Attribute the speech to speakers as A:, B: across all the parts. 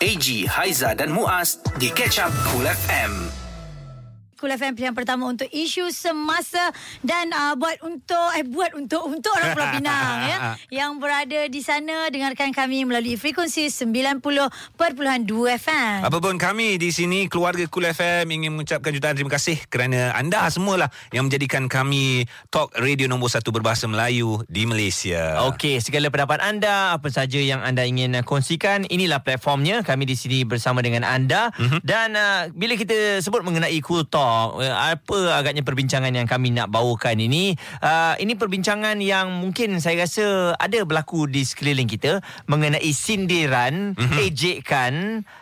A: AG, Haiza dan Muaz di Catch Up Cool FM.
B: Cool FM pilihan pertama untuk isu semasa dan uh, buat untuk eh buat untuk untuk orang Pulau Pinang ya yang berada di sana dengarkan kami melalui frekuensi 90.2 FM.
C: Apapun kami di sini keluarga Cool FM ingin mengucapkan jutaan terima kasih kerana anda semualah yang menjadikan kami talk radio nombor satu berbahasa Melayu di Malaysia.
D: Okey, segala pendapat anda, apa saja yang anda ingin kongsikan, inilah platformnya. Kami di sini bersama dengan anda. Mm-hmm. Dan uh, bila kita sebut mengenai Cool Talk, apa agaknya perbincangan yang kami nak bawakan ini? Uh, ini perbincangan yang mungkin saya rasa ada berlaku di sekeliling kita mengenai sindiran, mm-hmm. ejekan,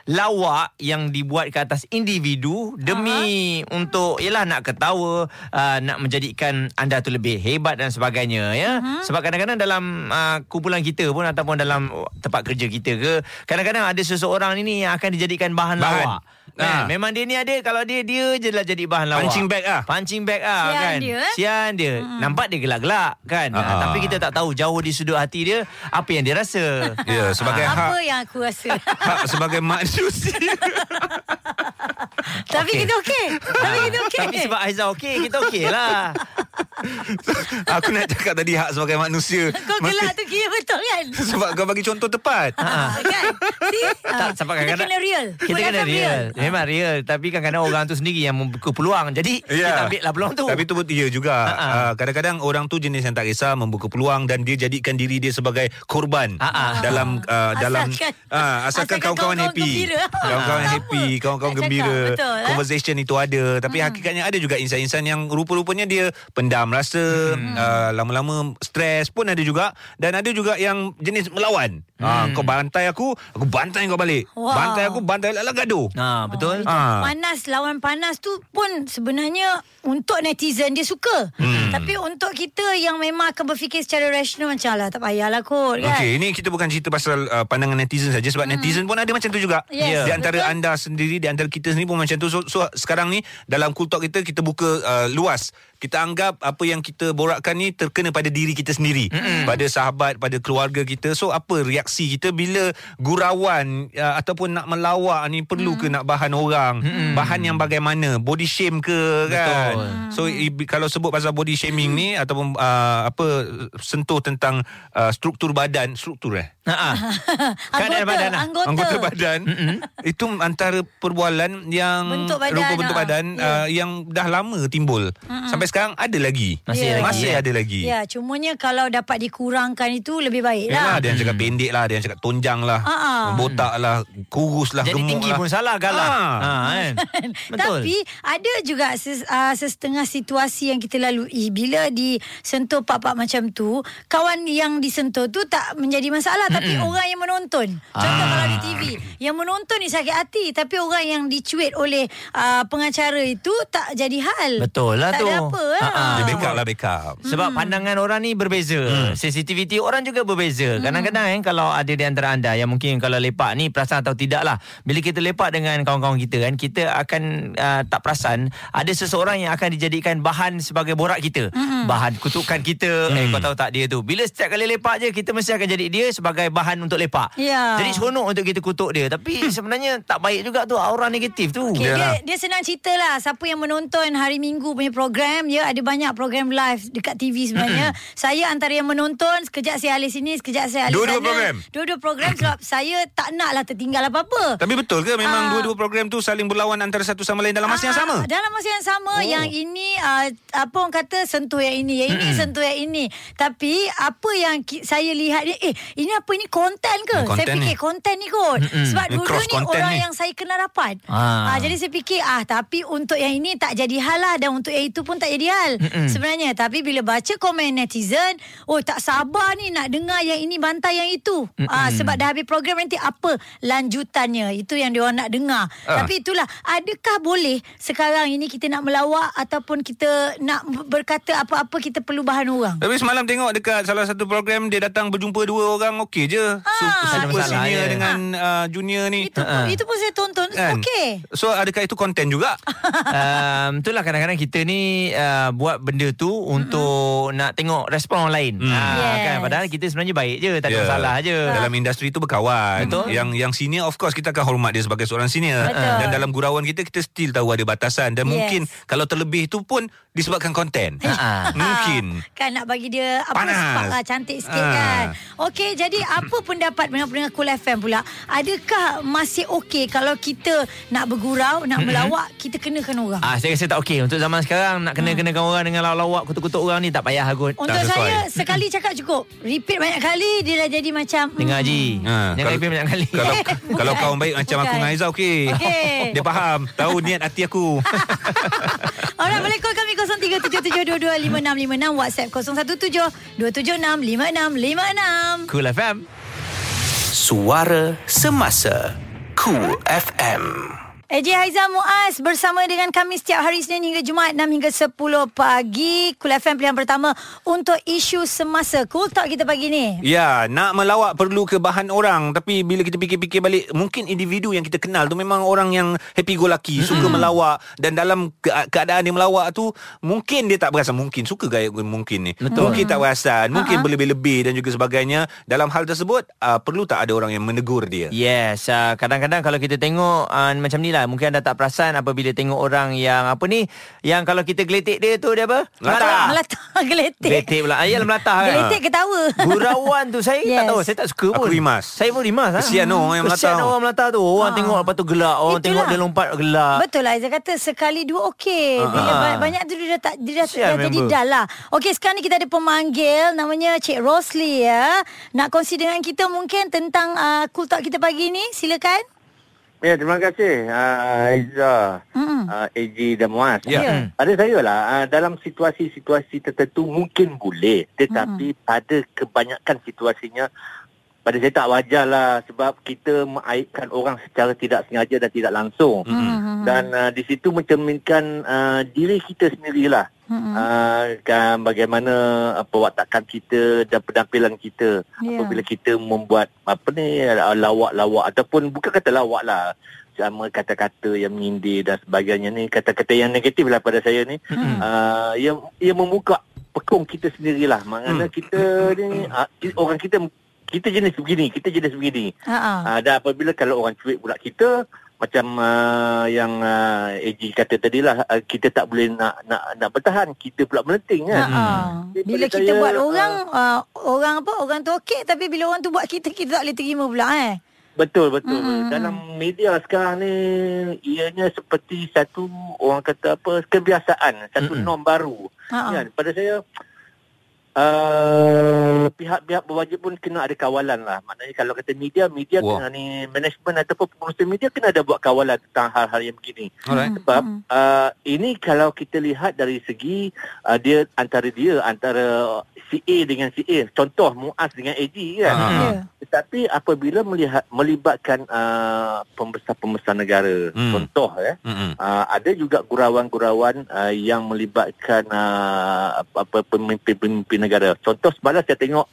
D: lawak yang dibuat ke atas individu demi uh-huh. untuk ialah nak ketawa, uh, nak menjadikan anda tu lebih hebat dan sebagainya ya. Uh-huh. Sebab kadang-kadang dalam uh, kumpulan kita pun ataupun dalam tempat kerja kita ke, kadang-kadang ada seseorang ini yang akan dijadikan bahan,
C: Bahan.
D: lawak.
C: Ha.
D: Memang dia ni ada kalau dia dia je lah jadi bahan lawak.
C: Punching bag ah.
D: Punching bag ah
B: Sian
D: kan.
B: dia, eh?
D: Sian dia. Hmm. Nampak dia gelak-gelak kan.
C: Ah.
D: Ha, tapi kita tak tahu jauh di sudut hati dia apa yang dia rasa.
C: Ya, sebagai
B: Apa
C: hak,
B: yang aku rasa?
C: hak sebagai manusia.
B: Tapi kita okey. Tapi kita okey.
D: Tapi sebab Aizah okey, kita okey lah.
C: Aku nak cakap tadi hak sebagai manusia.
B: kau gelak tu kira betul kan?
C: Sebab kau bagi contoh tepat.
B: Ah, kan? See?
D: Tak, sebab
B: kita
D: kadang-kadang
B: kena real.
D: Kita kena real. Memang real. Tapi kadang-kadang orang tu sendiri yang membuka peluang. Jadi
C: Ya.
D: kita ambil lah peluang tu.
C: Tapi tu betul ya juga.
D: Ha-ha.
C: Uh, kadang-kadang orang tu jenis yang tak kisah membuka peluang dan dia jadikan diri dia sebagai korban
D: Ha-ha.
C: dalam uh, dalam
B: Asalkan-
C: uh, asalkan
B: asalkan
C: kawan-kawan happy. Kawan-kawan happy, kawan-kawan gembira.
B: betul, eh?
C: Conversation itu ada, tapi hakikatnya ada juga insan-insan yang rupa-rupanya dia pendam rasa, uh, lama-lama stres pun ada juga dan ada juga yang jenis melawan. Ah, kau bantai aku, aku bantai kau balik.
B: Wow.
C: Bantai aku, bantai lah gaduh.
D: Ha, betul.
C: Ah.
B: Panas lawan panas tu pun sebenarnya untuk netizen dia suka. Hmm. Tapi untuk kita yang memang akan berfikir secara rasional macam lah tak payahlah kot kan.
C: Okey, ini kita bukan cerita pasal uh, pandangan netizen saja sebab hmm. netizen pun ada macam tu juga.
B: Yes,
C: Di antara
B: betul.
C: anda sendiri, di antara kita sendiri pun macam tu. So, so sekarang ni dalam cool talk kita kita buka uh, luas. Kita anggap apa yang kita borakkan ni terkena pada diri kita sendiri, mm-hmm. pada sahabat, pada keluarga kita. So apa reaksi kita bila gurauan uh, ataupun nak melawak ni perlu mm. ke nak bahan orang? Mm-hmm. Bahan yang bagaimana? Body shame ke kan?
D: Betul.
C: So i- kalau sebut pasal body shaming ni ataupun uh, apa sentuh tentang uh, struktur badan, struktur eh?
D: Ha. Keadaan
B: Anggota,
D: badan lah.
B: anggota.
C: Anggota badan itu antara perbualan yang
B: Bentuk badan,
C: rupa bentuk
B: ah.
C: badan
B: Ya.
C: uh, yang dah lama timbul. Sampai sekarang ada lagi.
D: Masih lagi,
C: Masih
D: eh?
C: ada lagi.
B: Ya, cumanya kalau dapat dikurangkan itu lebih baik
C: Yalah,
B: lah.
C: ada yang cakap pendek lah, ada yang cakap tonjang lah,
B: Ah, ah.
C: botak lah, kurus lah,
D: Jadi
C: gemuk
D: tinggi
C: lah.
D: pun salah galah.
C: Ah.
D: Ha kan. Betul.
B: Tapi ada juga ses, uh, sesetengah situasi yang kita lalui bila disentuh pak-pak macam tu, kawan yang disentuh tu tak menjadi masalah tapi orang yang menonton. Contoh
D: Ah.
B: kalau di TV, yang menonton ni sakit hati tapi orang yang dicuit oleh uh, pengacara itu tak jadi hal.
D: Betul lah
B: tak
D: tu.
B: ada apa lah.
D: Ah, ah.
C: Dia backup lah backup.
D: Sebab pandangan orang ni berbeza. Sensitiviti orang juga berbeza. Kadang-kadang eh, kalau ada di antara anda yang mungkin kalau lepak ni perasan atau tidak lah. Bila kita lepak dengan kawan-kawan kita kan, kita akan uh, tak perasan ada seseorang yang akan dijadikan bahan sebagai borak kita. Bahan kutukan kita. Eh kau tahu tak dia tu. Bila setiap kali lepak je, kita mesti akan jadi dia sebagai bahan untuk lepak.
B: Ya.
D: Jadi seronok untuk kita kutuk dia. Tapi sebenarnya tak baik juga tu aura negatif tu.
B: Okay, dia,
C: Yalah.
B: dia senang cerita lah Siapa yang menonton hari Minggu punya program Ya ada banyak program live dekat TV sebenarnya Saya antara yang menonton Sekejap saya alih sini Sekejap saya alih
C: Dua-dua
B: sana
C: program?
B: Dua-dua program Sebab saya tak nak lah tertinggal apa-apa
C: Tapi betul ke memang
B: Ah.
C: dua-dua program tu saling berlawan antara satu sama lain dalam masa yang
B: Ah,
C: sama?
B: Dalam masa yang sama
C: Oh.
B: Yang ini uh, Apa orang kata Sentuh yang ini Yang ini sentuh yang ini Tapi Apa yang ki- saya lihat ni Eh ini apa ini Konten ke
C: konten
B: Saya fikir
C: ni.
B: konten ni kot Sebab
C: Ini
B: dulu ni Orang
C: ni.
B: yang saya kenal rapat
D: Ah.
B: Ah, Jadi saya fikir ah Tapi untuk yang ini Tak jadi hal lah Dan untuk yang itu pun Tak jadi hal Sebenarnya Tapi bila baca komen netizen Oh tak sabar ni Nak dengar yang ini Bantai yang itu ah, Sebab dah habis program Nanti apa Lanjutannya Itu yang diorang nak dengar
C: Ah.
B: Tapi itulah Adakah boleh Sekarang ini kita nak melawak Ataupun kita Nak berkata apa-apa Kita perlu bahan orang
C: Tapi semalam tengok dekat salah satu program dia datang berjumpa dua orang okey je. Super,
B: Ah,
C: super
D: masalah,
C: senior
D: ya.
C: dengan uh, junior ni.
B: Itu pun, itu pun saya tonton
C: Kan?
B: Okey
C: So adakah itu konten juga?
D: um, itulah kadang-kadang kita ni uh, uh, buat benda tu untuk nak tengok respon orang lain.
C: Mm.
D: Ah,
B: Yes.
D: kan padahal kita sebenarnya baik je, tak ada
C: Ya.
D: masalah je.
C: Dalam industri tu berkawan.
D: Betul.
C: Yang yang senior of course kita akan hormat dia sebagai seorang senior.
B: Betul.
C: Dan dalam gurauan kita kita still tahu ada batasan dan
B: Yes.
C: mungkin kalau terlebih tu pun disebabkan konten.
D: Ha.
C: mungkin.
B: Kan nak bagi dia apa
C: Panas.
B: spark lah cantik sikit
C: Ah.
B: kan. Okey, jadi apa pendapat pendengar-pendengar Cool FM pula? Adakah masih okey kalau kita nak bergurau, nak melawak, kita kenakan orang?
D: Ah, saya rasa tak okey untuk zaman sekarang nak kena-kenakan orang dengan lawak-lawak kutuk-kutuk orang ni tak payah kot.
B: Untuk saya sekali cakap cukup. Repeat banyak kali dia dah jadi macam
D: Dengar
B: hmm.
D: Haji.
C: Ha,
D: Jangan
C: kalau-
D: repeat banyak kali.
C: Kalau kalau kawan baik macam aku dengan Aizah okey.
B: Okey.
C: Dia faham, tahu niat hati aku.
B: Alright, boleh call kami 0377225656 WhatsApp 0172765656.
D: Cool FM.
A: Suara Semasa Cool FM.
B: Eji Haizah Muaz bersama dengan kami setiap hari Senin hingga Jumaat 6 hingga 10 pagi. Cool FM pilihan pertama untuk isu semasa. Cool Talk kita pagi ni.
C: Ya, nak melawak perlu ke bahan orang tapi bila kita fikir-fikir balik mungkin individu yang kita kenal tu memang orang yang happy go lucky, suka melawak dan dalam ke- keadaan dia melawak tu mungkin dia tak perasan mungkin suka gaya mungkin ni.
D: Betul.
C: Mungkin tak perasan, mungkin
B: Ha-ha.
C: berlebih-lebih dan juga sebagainya. Dalam hal tersebut uh, perlu tak ada orang yang menegur dia?
D: Yes, uh, kadang-kadang kalau kita tengok uh, macam ni lah, mungkin anda tak perasan apabila tengok orang yang apa ni, yang kalau kita geletik dia tu dia apa?
C: Melata.
B: Melata geletik.
D: Geletik pula. Ayat melatah kan.
B: Geletik ketawa.
D: Gurauan tu saya yes. Tak tahu, saya tak suka pun.
C: Aku rimas.
D: Saya pun rimas. ha.
C: Kesian orang yang
D: Kesian
C: melata.
D: orang melata tu. Orang
B: Ha.
D: tengok lepas tu gelak, orang
B: Itulah.
D: tengok dia lompat gelak.
B: Betul lah Aizah kata sekali dua okey. Bila
D: Ah.
B: ba- banyak tu dia dah tak dia dah,
D: Kesian
B: dah jadi dah lah. Okey sekarang ni kita ada pemanggil namanya Cik Rosli ya. Nak kongsi dengan kita mungkin tentang uh, cool talk kita pagi ni. Silakan.
E: Ya, terima kasih uh, Aiza,
B: Mm-mm.
E: uh, AJ dan Muaz.
C: Ya.
B: Ya.
E: Pada saya lah, uh, dalam situasi-situasi tertentu mungkin boleh. Tetapi pada kebanyakan situasinya, pada saya tak wajar lah sebab kita mengaibkan orang secara tidak sengaja dan tidak langsung.
B: Mm-mm.
E: Dan uh, di situ mencerminkan uh, diri kita sendirilah.
B: Mm-mm.
E: Uh, kan bagaimana uh, perwatakan kita dan penampilan kita
B: Ya.
E: apabila kita membuat apa ni uh, lawak-lawak ataupun bukan kata lawak lah sama kata-kata yang menyindir dan sebagainya ni kata-kata yang negatif lah pada saya ni
B: Mm-mm.
E: uh, yang yang membuka pekung kita sendirilah maknanya
C: Hmm.
E: kita ni uh, orang kita kita jenis begini kita jenis begini
B: Ha ah.
E: uh, dan apabila kalau orang cuit pula kita macam uh, yang uh, AG kata tadi lah uh, kita tak boleh nak nak nak bertahan kita pula melenting kan
B: ah.
E: Jadi
B: Bila kita
E: saya,
B: buat orang uh, orang apa orang tu okey tapi bila orang tu buat kita kita tak boleh terima pula eh.
E: Betul betul. Mm-hmm. Dalam media sekarang ni ianya seperti satu orang kata apa kebiasaan, satu
D: Mm-mm.
E: norm baru.
B: Ha ah.
E: Kan pada saya uh, pihak-pihak berwajib pun kena ada kawalan lah. Maknanya kalau kata media, media
C: Wah.
E: kena ni management ataupun pengurusan media kena ada buat kawalan tentang hal-hal yang begini.
C: Alright.
E: Sebab
B: Mm.
E: uh, ini kalau kita lihat dari segi uh, dia antara dia antara si A dengan si A. Contoh Muaz dengan AG kan.
C: Ha.
B: Ya.
E: Tetapi apabila melihat melibatkan uh, pembesar-pembesar negara,
C: Hmm.
E: contoh ya,
C: Mm-mm.
E: uh, ada juga gurauan-gurawan uh, yang melibatkan uh, apa pemimpin-pemimpin negara. Contoh semalam saya tengok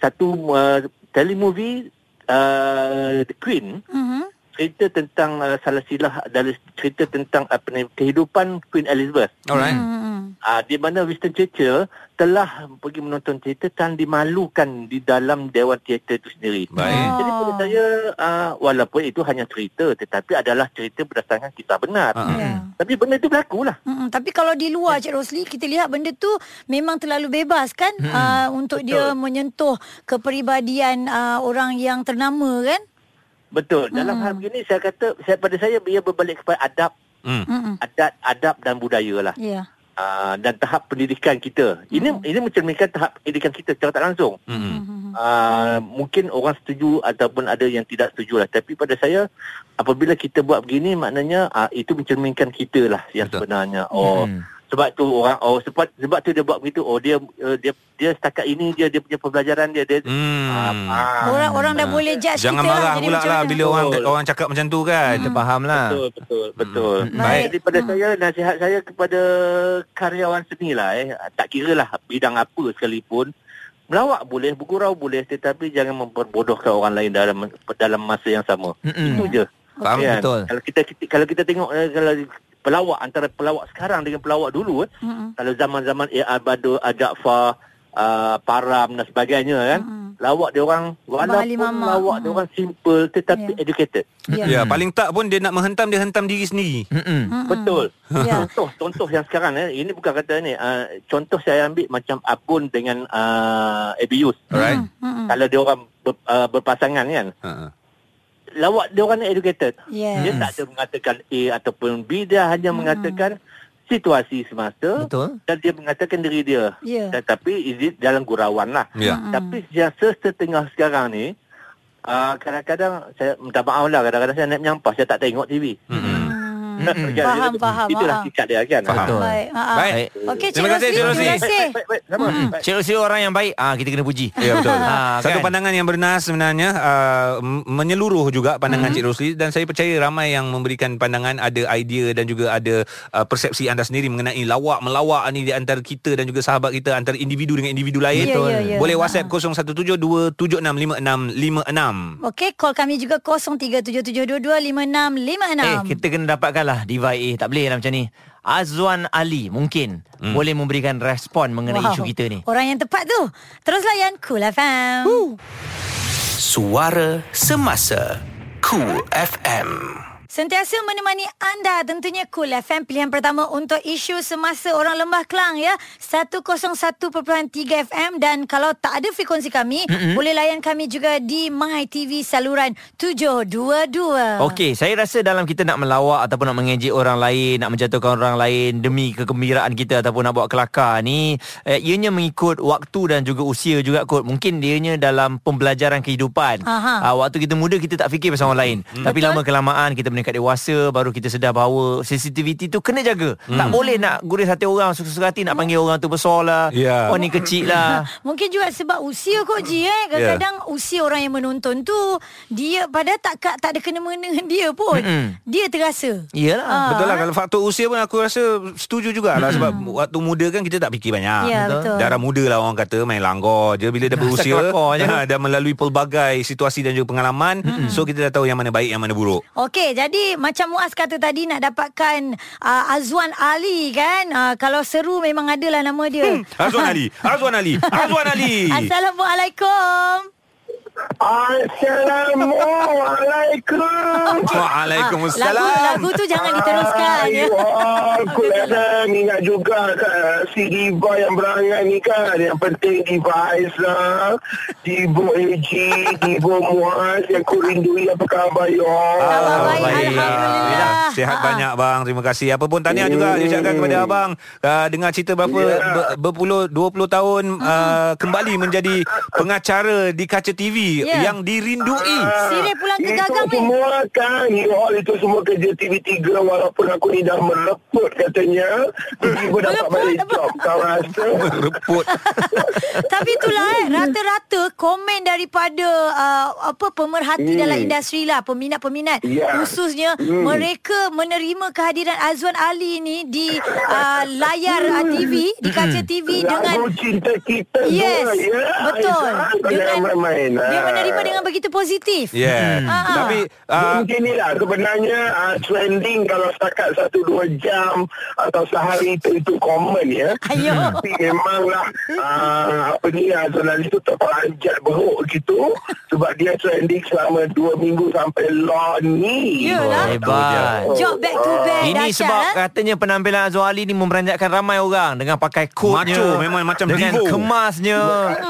E: satu uh, telemovie uh, The Queen
B: Mhm.
E: cerita tentang uh, salah silah dari cerita tentang apa ni kehidupan Queen Elizabeth.
C: Alright.
B: Mm-mm.
E: Uh, di mana Winston Churchill telah pergi menonton teater dan dimalukan di dalam dewan teater itu sendiri.
C: Baik.
E: Jadi pada saya uh, walaupun itu hanya cerita tetapi adalah cerita berdasarkan kisah benar.
C: Ha.
B: Ya.
E: Tapi benda itu berlaku lah.
B: Mm-mm, tapi kalau di luar Cik Rosli kita lihat benda tu memang terlalu bebas kan
D: Mm-mm.
B: uh, untuk
E: Betul.
B: dia menyentuh kepribadian uh, orang yang ternama kan.
E: Betul. Dalam
B: Hmm.
E: hal begini saya kata saya pada saya ia berbalik kepada adab,
C: Mm.
B: Mm-mm.
E: adat, adab dan budaya lah.
B: Ya.
E: Uh, dan tahap pendidikan kita. Ini ini mencerminkan tahap pendidikan kita secara tak langsung.
C: Mm-mm.
E: Uh, mungkin orang setuju ataupun ada yang tidak setuju lah. Tapi pada saya apabila kita buat begini maknanya uh, itu mencerminkan kita lah yang
C: Betul.
E: sebenarnya. Oh
D: Hmm.
E: Sebab tu orang oh sebab sebab tu dia buat begitu. Oh dia uh, dia dia setakat ini dia dia punya pembelajaran dia dia
C: Hmm.
E: ah,
B: Orang orang dah
C: Ah.
B: boleh judge
C: Jangan
B: kita
C: marah
B: jadi
C: pula lah bila orang
E: Betul.
C: orang cakap macam tu kan.
D: Kita faham lah.
E: Betul, betul, betul.
D: Mm,
B: baik.
E: Jadi pada
B: Mm.
E: saya, nasihat saya kepada karyawan seni lah eh. Tak kira lah bidang apa sekalipun. Melawak boleh, bergurau boleh tetapi jangan memperbodohkan orang lain dalam dalam masa yang sama.
D: Mm-mm.
E: Itu je.
C: Faham?
E: Kan?
D: Betul.
E: Kalau kita, kita kalau kita tengok eh, kalau pelawak antara pelawak sekarang dengan pelawak dulu eh.
B: Mm-mm.
E: Kalau zaman-zaman A.R. Badur, Ajak-Far, uh, Param dan sebagainya kan. Lawak dia orang walaupun
B: Ali Mamak.
E: lawak dia orang simple tetapi
B: Ya.
E: educated.
B: Ya.
C: Ya, paling tak pun dia nak menghentam dia hentam diri sendiri.
D: Mm-mm.
E: Betul.
B: Ya.
E: Contoh contoh yang sekarang eh ini bukan kata ni uh, contoh saya ambil macam Abun dengan uh, Abius.
C: Alright.
B: Mm-mm.
E: Kalau dia orang ber, uh, berpasangan kan.
C: Ha.
E: Lawak dia orang educated.
B: Yes.
E: Dia tak ada mengatakan A ataupun B dia hanya mengatakan situasi semasa
D: Betul.
E: dan dia mengatakan diri dia.
B: Ya.
E: Tetapi ini dalam gurauan lah.
C: Ya.
E: Tapi yang setengah sekarang ni uh, kadang-kadang saya minta maaf lah kadang-kadang saya naik menyampah saya tak tengok TV.
B: Hmm. Faham, faham.
E: Itulah
B: Ah.
E: sikap dia kan.
C: Faham.
D: Betul.
B: Baik. Ha, ha.
C: Baik.
B: Okey, Cik
C: Terima kasih,
B: Rosli.
C: Cik Rosli.
B: Terima kasih.
E: Baik, baik, baik. Baik.
D: Cik Rosli orang yang baik, ah kita kena puji.
C: Ya betul.
D: Ha,
C: Satu
D: kan?
C: pandangan yang bernas sebenarnya uh, menyeluruh juga pandangan Cik Rosli dan saya percaya ramai yang memberikan pandangan ada idea dan juga ada uh, persepsi anda sendiri mengenai lawak melawak ni di antara kita dan juga sahabat kita antara individu dengan individu lain.
B: Ya, ya, ya.
C: Boleh
B: Ha.
C: WhatsApp 0172765656.
B: Okey, call kami juga 0377225656.
D: Eh, kita kena dapatkanlah Diva A. Tak boleh lah macam ni. Azwan Ali mungkin hmm. boleh memberikan respon mengenai
B: Wow.
D: isu kita ni.
B: Orang yang tepat tu. Terus layan Cool FM.
A: Suara Semasa Cool FM.
B: Sentiasa menemani anda tentunya Cool FM pilihan pertama untuk isu semasa orang Lembah Kelang ya 101.3 FM dan kalau tak ada frekuensi kami mm-hmm. boleh layan kami juga di My TV saluran 722.
D: Okey, saya rasa dalam kita nak melawak ataupun nak mengejek orang lain, nak menjatuhkan orang lain demi kegembiraan kita ataupun nak buat kelakar ni, eh, ianya mengikut waktu dan juga usia juga kot. Mungkin dianya dalam pembelajaran kehidupan. Ah, waktu kita muda kita tak fikir pasal orang lain.
C: Hmm.
D: Tapi
B: Betul.
D: lama kelamaan kita meningkat dewasa baru kita sedar bahawa sensitivity tu kena jaga.
C: Hmm.
D: Tak boleh nak guris hati orang suka-suka hati nak panggil orang tu besar lah.
C: Ya.
D: Oh ni kecil lah.
B: Mungkin juga sebab usia kot Ji eh. Kadang-kadang yeah. usia orang yang menonton tu dia padahal tak tak ada kena mengena dengan dia pun.
D: Mm-mm.
B: Dia terasa.
D: Iyalah.
B: Ah.
C: Betul lah kalau faktor usia pun aku rasa setuju jugalah sebab waktu muda kan kita tak fikir banyak.
B: Ya, betul.
C: Darah muda lah orang kata main langgar je bila dah berusia ha, dah melalui pelbagai situasi dan juga pengalaman so kita dah tahu yang mana baik yang mana buruk.
B: Okey, jadi macam Muaz kata tadi nak dapatkan uh, Azwan Ali kan. Uh, kalau seru memang adalah nama dia.
C: Azwan Ali, Azwan Ali, Azwan Ali.
B: Assalamualaikum.
E: Assalamualaikum.
C: Waalaikumsalam.
B: Lagu, lagu tu jangan diteruskan ya.
F: Aku ada ingat juga kan, si Diva yang berangan ni kan Yang penting Diva Aizah Diva AG Diva Muaz Yang ku rindui apa khabar
B: Khabar baik,
C: baik.
B: Alhamdulillah.
C: Sihat
B: Ah.
C: banyak bang. Terima kasih. Apa pun tahniah juga diucapkan kepada abang uh, dengar cerita berapa
F: Ya.
C: ber, berpuluh 20 tahun uh, kembali menjadi pengacara di kaca TV
B: Ya.
C: yang dirindui.
B: Sirih pulang ke
F: Itu
B: gagang ni.
F: semua kan You all itu semua kerja TV3 Walaupun aku ni dah meleput katanya Tiba dapat balik job Kau rasa
C: Reput.
B: Tapi itulah eh, rata-rata komen daripada uh, apa pemerhati
F: Hmm.
B: dalam industri lah, peminat-peminat
F: Ya.
B: khususnya
F: Hmm.
B: mereka menerima kehadiran Azwan Ali ni di uh, layar uh, TV, di kaca TV dengan
F: Lagu cinta kita
B: Yes,
F: dua, ya.
B: betul. Dengan
F: main-main
B: dia menerima dengan begitu positif.
C: Yeah.
B: Ah, ah.
C: Tapi
F: Uh, Mungkin ni lah sebenarnya uh, trending kalau setakat satu dua jam atau sehari itu itu common ya.
B: Ayo.
F: Tapi memanglah uh, apa ni Azlan Ali tu terperanjat beruk gitu sebab dia trending selama dua minggu sampai law ni.
B: Yalah.
D: Hebat.
B: Job back to back
D: Ini
B: dahsyat,
D: sebab
B: eh?
D: katanya penampilan Azwar Ali ni memeranjatkan ramai orang dengan pakai coatnya.
C: Macho, memang macam
D: dengan
C: divo.
D: kemasnya.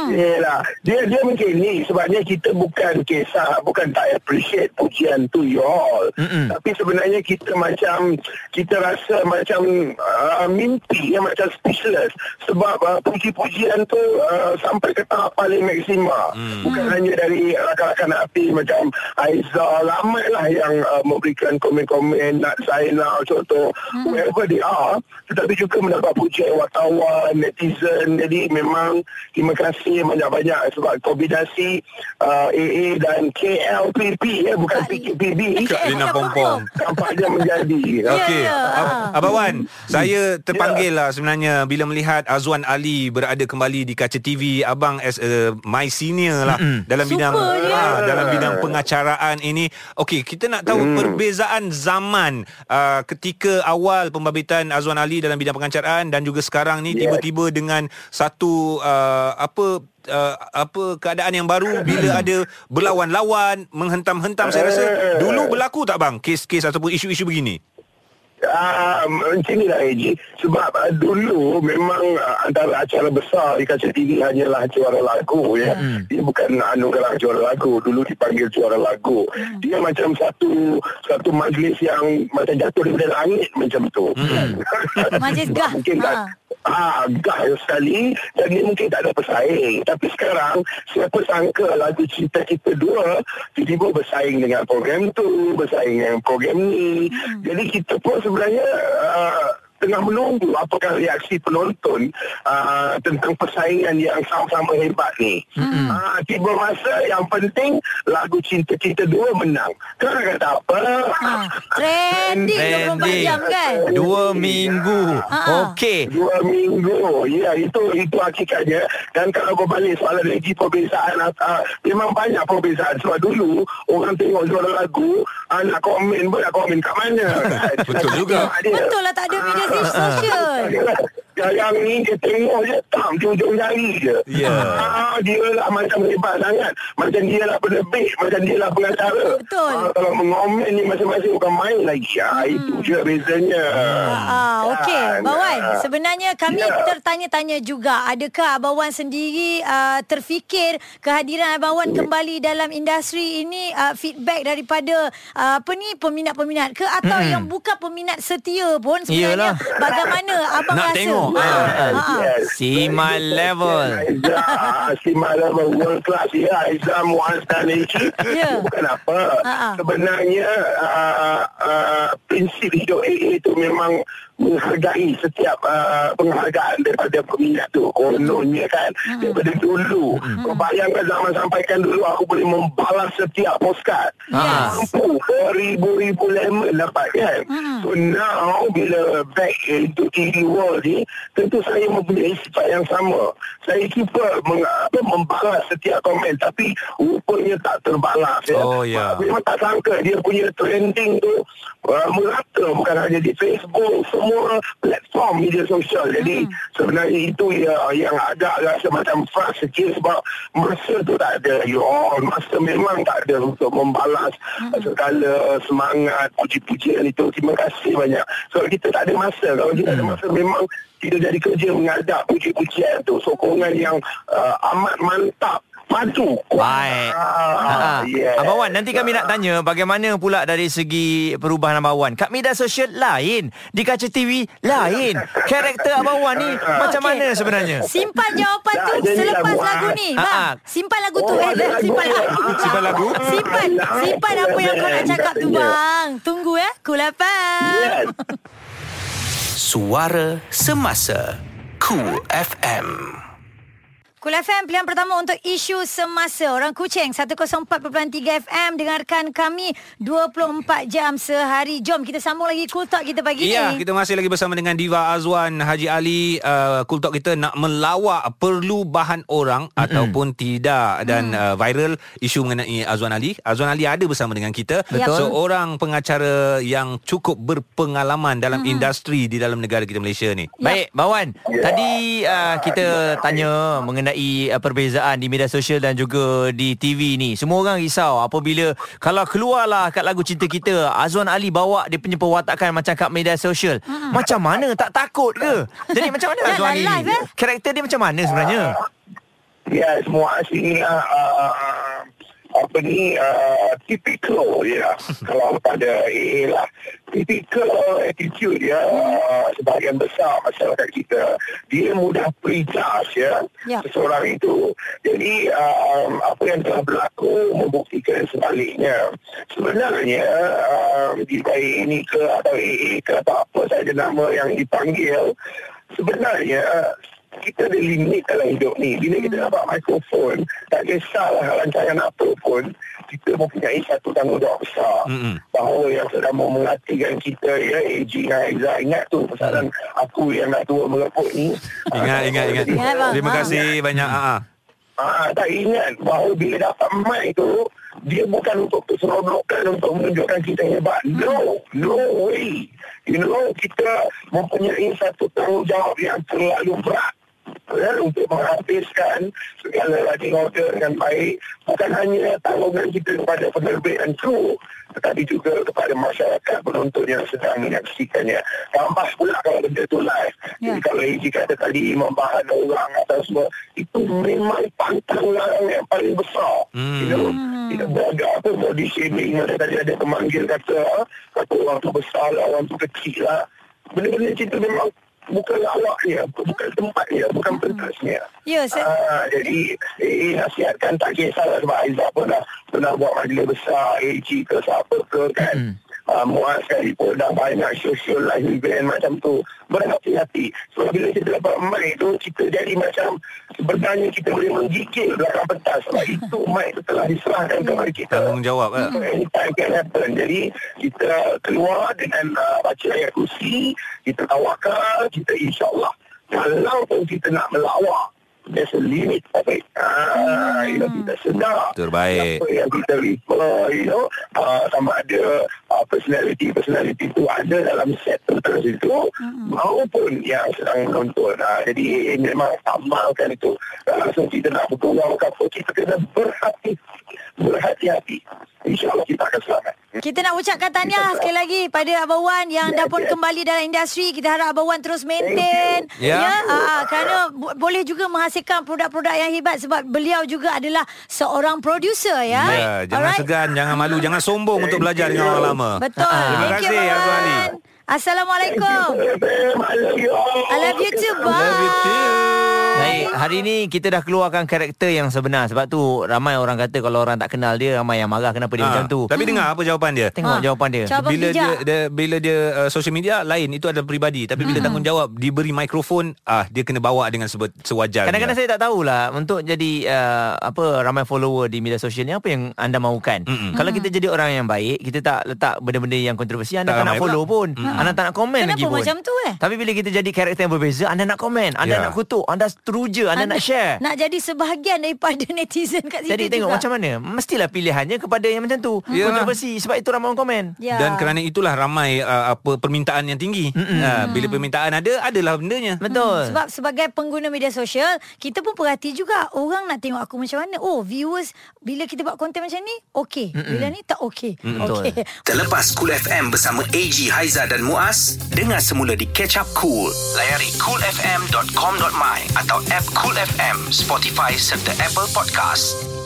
F: Yelah. Dia dia macam ni sebabnya kita bukan kisah bukan tak appreciate pujian tu you all.
D: Mm-mm.
F: Tapi sebenarnya kita macam kita rasa macam uh, mimpi ya macam speechless sebab uh, puji-pujian tu uh, sampai ke tahap paling maksima.
C: Hmm.
F: Bukan hanya dari rakan-rakan api macam Aizah ramai lah yang uh, memberikan komen-komen Nat Zainal contoh wherever they are tetapi juga mendapat pujian wartawan netizen. Jadi memang terima kasih banyak-banyak sebab kombinasi uh, AA dan KLPP ya bukan PKPB
C: Kak Lina Pompong.
F: tampaknya menjadi.
B: Ya,
C: Okey,
B: ya.
C: Ab-. Abang Wan, saya terpanggil lah sebenarnya bila melihat Azwan Ali berada kembali di kaca TV. Abang as a my senior lah dalam
B: Super
C: bidang ah, dalam bidang pengacaraan ini. Okey, kita nak tahu perbezaan zaman uh, ketika awal pembabitan Azwan Ali dalam bidang pengacaraan dan juga sekarang ni
F: Yes.
C: tiba-tiba dengan satu uh, apa uh, apa keadaan yang baru bila ada berlawan-lawan menghentam-hentam saya rasa dulu berlaku tak bang kes-kes ataupun isu-isu begini
F: Ah, macam inilah AJ Sebab uh, dulu memang uh, antara acara besar di kaca TV hanyalah juara lagu ya.
B: Hmm.
F: Dia bukan anugerah juara lagu, dulu dipanggil juara lagu.
B: Hmm.
F: Dia macam satu satu majlis yang macam jatuh daripada langit macam tu.
B: Hmm. Majlis gah.
F: Mungkin tak
B: Ha.
F: Ah, gah sekali dan dia mungkin tak ada pesaing. Tapi sekarang siapa sangka lagu Cinta Kita Dua tiba-tiba bersaing dengan program tu, bersaing dengan program ni.
B: Hmm.
F: Jadi kita pun sebenarnya uh, tengah menunggu apakah reaksi penonton uh, tentang persaingan yang sama-sama hebat ni. Hmm. Uh, tiba masa yang penting lagu Cinta Kita Dua menang. Kan kata apa?
B: Ha. Trending 24
D: Trending.
B: jam kan?
D: Dua minggu.
B: Ha.
D: Okey.
F: Dua minggu Ya itu itu hakikatnya Dan kalau berbalik soalan lagi Perbezaan uh, Memang banyak perbezaan Sebab dulu Orang tengok juara lagu uh, Nak komen pun Nak komen kat mana kan?
C: Betul juga.
B: Betul lah tak ada media sosial.
F: Yang ni dia tengok je Tam ujung jari je
C: Ya.
F: ah, Dia lah macam hebat sangat Macam dia lah penerbit Macam dia lah pengacara
B: Betul.
F: Ah, Kalau mengomen ni Masing-masing bukan main lagi ah, Itu je bezanya
B: Ah, okey,
F: Kan?
B: Abang Wan.
F: Ah.
B: Sebenarnya kami
F: Ya.
B: tertanya-tanya juga, adakah Abang Wan sendiri uh, terfikir kehadiran Abang Wan kembali dalam industri ini uh, feedback daripada uh, apa ni peminat-peminat ke atau yang bukan peminat setia pun sebenarnya
D: Iyalah.
B: bagaimana abang
D: Nak
B: rasa?
D: tengok.
B: Ah,
D: ah.
F: Yes.
D: See my level.
F: See my level world class ya. Aiza Muaz dan Eci.
B: Ya.
F: Bukan apa.
B: Ha, ha.
F: Sebenarnya uh, uh, prinsip hidup AA itu memang menghargai setiap uh, penghargaan daripada peminat tu. Kononnya kan.
B: Hmm.
F: Daripada dulu. Kau bayangkan zaman sampaikan dulu aku boleh membalas setiap postcard.
D: Yes.
F: Mampu beribu-ribu lemon dapat kan.
B: Hmm.
F: So now bila back into TV world ni tentu saya mempunyai sifat yang sama. Saya cuba meng, apa, membalas setiap komen tapi rupanya tak terbalas ya.
C: Oh, ya.
F: Memang tak sangka dia punya trending tu uh, merata bukan hanya di Facebook semua platform media sosial. Jadi sebenarnya itu ya, yang agak rasa macam frust sikit sebab masa tu tak ada. You all masa memang tak ada untuk membalas segala semangat puji-pujian itu. Terima kasih banyak. So kita tak ada masa. Kalau kita ada masa memang kita jadi kerja mengadap puji-pujian tu. Sokongan yang uh, amat mantap padu
D: Baik.
F: ah,
D: Ha.
F: yes.
D: Abang Wan, nanti kami nak tanya bagaimana pula dari segi perubahan Abang Wan. Kat media sosial lain, di kaca TV lain. Karakter Abang Wan ni macam
B: Okey.
D: mana sebenarnya?
B: Simpan jawapan tu selepas
F: lagu,
B: lagu
F: ah.
B: ni.
D: Ah,
B: Bang,
D: ah.
B: simpan lagu tu.
F: Oh,
B: Eh,
F: lagu,
B: simpan
F: eh.
B: lagu.
C: Simpan lagu?
B: Simpan. Simpan apa yang kau nak cakap tu, bang. Tunggu ya. Cool FM.
F: yes.
A: Suara Semasa Cool FM
B: Cool FM pilihan pertama untuk isu semasa Orang Kuching 104.3 FM Dengarkan kami 24 jam sehari Jom kita sambung lagi Cool Talk kita pagi
C: Ya,
B: ni
C: kita masih lagi bersama dengan Diva Azwan Haji Ali. Uh, cool Talk kita nak melawak perlu bahan orang mm-hmm. ataupun tidak dan
B: Mm.
C: uh, viral isu mengenai Azwan Ali. Azwan Ali ada bersama dengan kita.
B: Betul.
C: Seorang pengacara yang cukup berpengalaman dalam
B: Mm-hmm.
C: industri di dalam negara kita Malaysia ni.
D: Baik, Bawan. Tadi uh, kita tanya mengenai uh, perbezaan di media sosial dan juga di TV ni. Semua orang risau apabila kalau keluarlah kat lagu cinta kita, Azwan Ali bawa dia punya perwatakan macam kat media sosial. Macam mana? Tak takut ke? Jadi macam mana Azwan Ali?
B: live, eh?
D: Karakter dia macam mana sebenarnya?
F: Ya, semua sini uh, uh, uh, apa ni uh, typical ya. Kalau pada AA lah. Typical attitude ya. Uh, sebahagian besar masyarakat kita. Dia mudah prejudge ya.
B: Ya.
F: seseorang itu. Jadi um, apa yang telah berlaku membuktikan sebaliknya. Sebenarnya um, di baik ini ke atau AA ke atau apa saja nama yang dipanggil sebenarnya kita ada limit dalam hidup ni. Bila kita dapat mikrofon, tak kisahlah rancangan apa pun, kita mempunyai satu tanggungjawab besar.
C: Mm-mm.
F: Bahawa yang sedang mau menghatikan kita, ya, AG dengan Aizah. Ingat tu pesanan aku yang nak tua mereput ni.
C: Ingat, ingat, ingat. Terima kasih banyak. Ah, ah.
F: Ah, tak ingat bahawa bila dapat mic tu dia bukan untuk seronokkan untuk menunjukkan kita hebat. No, no way. You know, kita mempunyai satu tanggungjawab yang terlalu berat ya, untuk menghabiskan segala lagi order dengan baik. Bukan hanya tanggungan kita kepada penerbit dan kru, tetapi juga kepada masyarakat penonton yang sedang menyaksikannya. Tambah pula kalau benda tu live.
B: Ya.
F: Jadi kalau Eji kata tadi membahan orang atau semua, itu memang pantang larang yang paling besar.
C: Hmm.
F: You know, kita beragak apa body shaming ada tadi ada pemanggil kata ah, kata orang tu besar lah, orang tu kecil lah. Benda-benda macam tu memang bukan awaknya, bukan tempatnya, bukan pentasnya.
B: Ya, se-
F: Ah, jadi eh, nasihatkan tak kisahlah sebab Aizah pun dah pernah buat majlis besar AG ke siapa ke kan
D: Hmm.
F: Uh, Muaz sekalipun dah banyak social life event macam tu berhati-hati sebab bila kita dapat mic tu kita jadi macam sebenarnya kita boleh menggigil belakang pentas sebab itu mic tu telah diserahkan kepada kita
C: Tanggungjawab. ah.
F: So, anytime can happen. Jadi kita keluar dengan uh, baca ayat kursi, kita tawakal, kita insyaAllah. Kalau pun kita nak melawak, there's a limit of it. Ah, you know, kita sedar.
C: Terbaik.
F: Apa yang kita refer, you know, uh, sama ada uh, personality-personality tu ada dalam set tertentu itu, maupun yang sedang menonton. Ah, jadi eh, memang amalkan itu. Uh, so kita nak bergurau ke apa, kita kena berhati berhati-hati. InsyaAllah kita akan selamat.
B: Kita nak ucapkan tahniah sekali lagi pada Abang Wan yang dah pun kembali dalam industri. Kita harap Abang Wan terus maintain.
C: Ya.
B: ya ah, kerana bo- boleh juga menghasilkan produk-produk yang hebat sebab beliau juga adalah seorang producer ya.
C: Ya, jangan
B: Alright.
C: segan, jangan malu, jangan sombong untuk belajar dengan orang lama.
B: Betul.
C: Terima
B: Thank you,
C: kasih,
B: Abang. Assalamualaikum.
F: I love you.
B: I too. Bye.
C: Love you too.
D: Baik, hari ni kita dah keluarkan karakter yang sebenar Sebab tu ramai orang kata kalau orang tak kenal dia Ramai yang marah kenapa dia
C: Ah,
D: macam tu
C: Tapi dengar apa jawapan dia.
D: Tengok
B: Ah.
D: jawapan dia
B: Jawab- Abang
C: bila dia,
B: bijak.
C: dia bila dia uh, social media lain itu adalah peribadi tapi bila tanggungjawab diberi mikrofon ah dia kena bawa dengan sebe- sewajarnya.
D: Kadang-kadang saya tak tahulah Untuk jadi uh, Apa Ramai follower di media sosial ni Apa yang anda mahukan
C: Mm-mm.
D: Kalau kita jadi orang yang baik Kita tak letak benda-benda yang kontroversi Anda
C: Tak
D: tak, nak follow pun Anda tak nak komen
B: Kenapa
D: lagi pun
B: macam tu, eh?
D: Tapi bila kita jadi karakter yang berbeza Anda nak komen Anda
C: Ya.
D: nak kutuk Anda teruja Anda, nak share
B: Nak jadi sebahagian daripada netizen kat situ
D: Jadi tengok
B: juga.
D: macam mana Mestilah pilihannya kepada yang macam tu
C: Ya.
D: Kontroversi Sebab itu ramai orang komen
B: Ya.
C: Dan kerana itulah ramai uh, apa permintaan yang tinggi. Uh, bila permintaan ada, adalah bendanya.
D: Betul
B: Sebab sebagai pengguna media sosial, kita pun perhati juga orang nak tengok aku macam mana. Oh, viewers bila kita buat konten macam ni, okey. Bila ni tak okey. Okey.
A: Terlepas Cool FM bersama AG, Haiza dan Muaz, dengar semula di Catch Up Cool. Layari coolfm.com.my atau app Cool FM, Spotify serta Apple Podcast.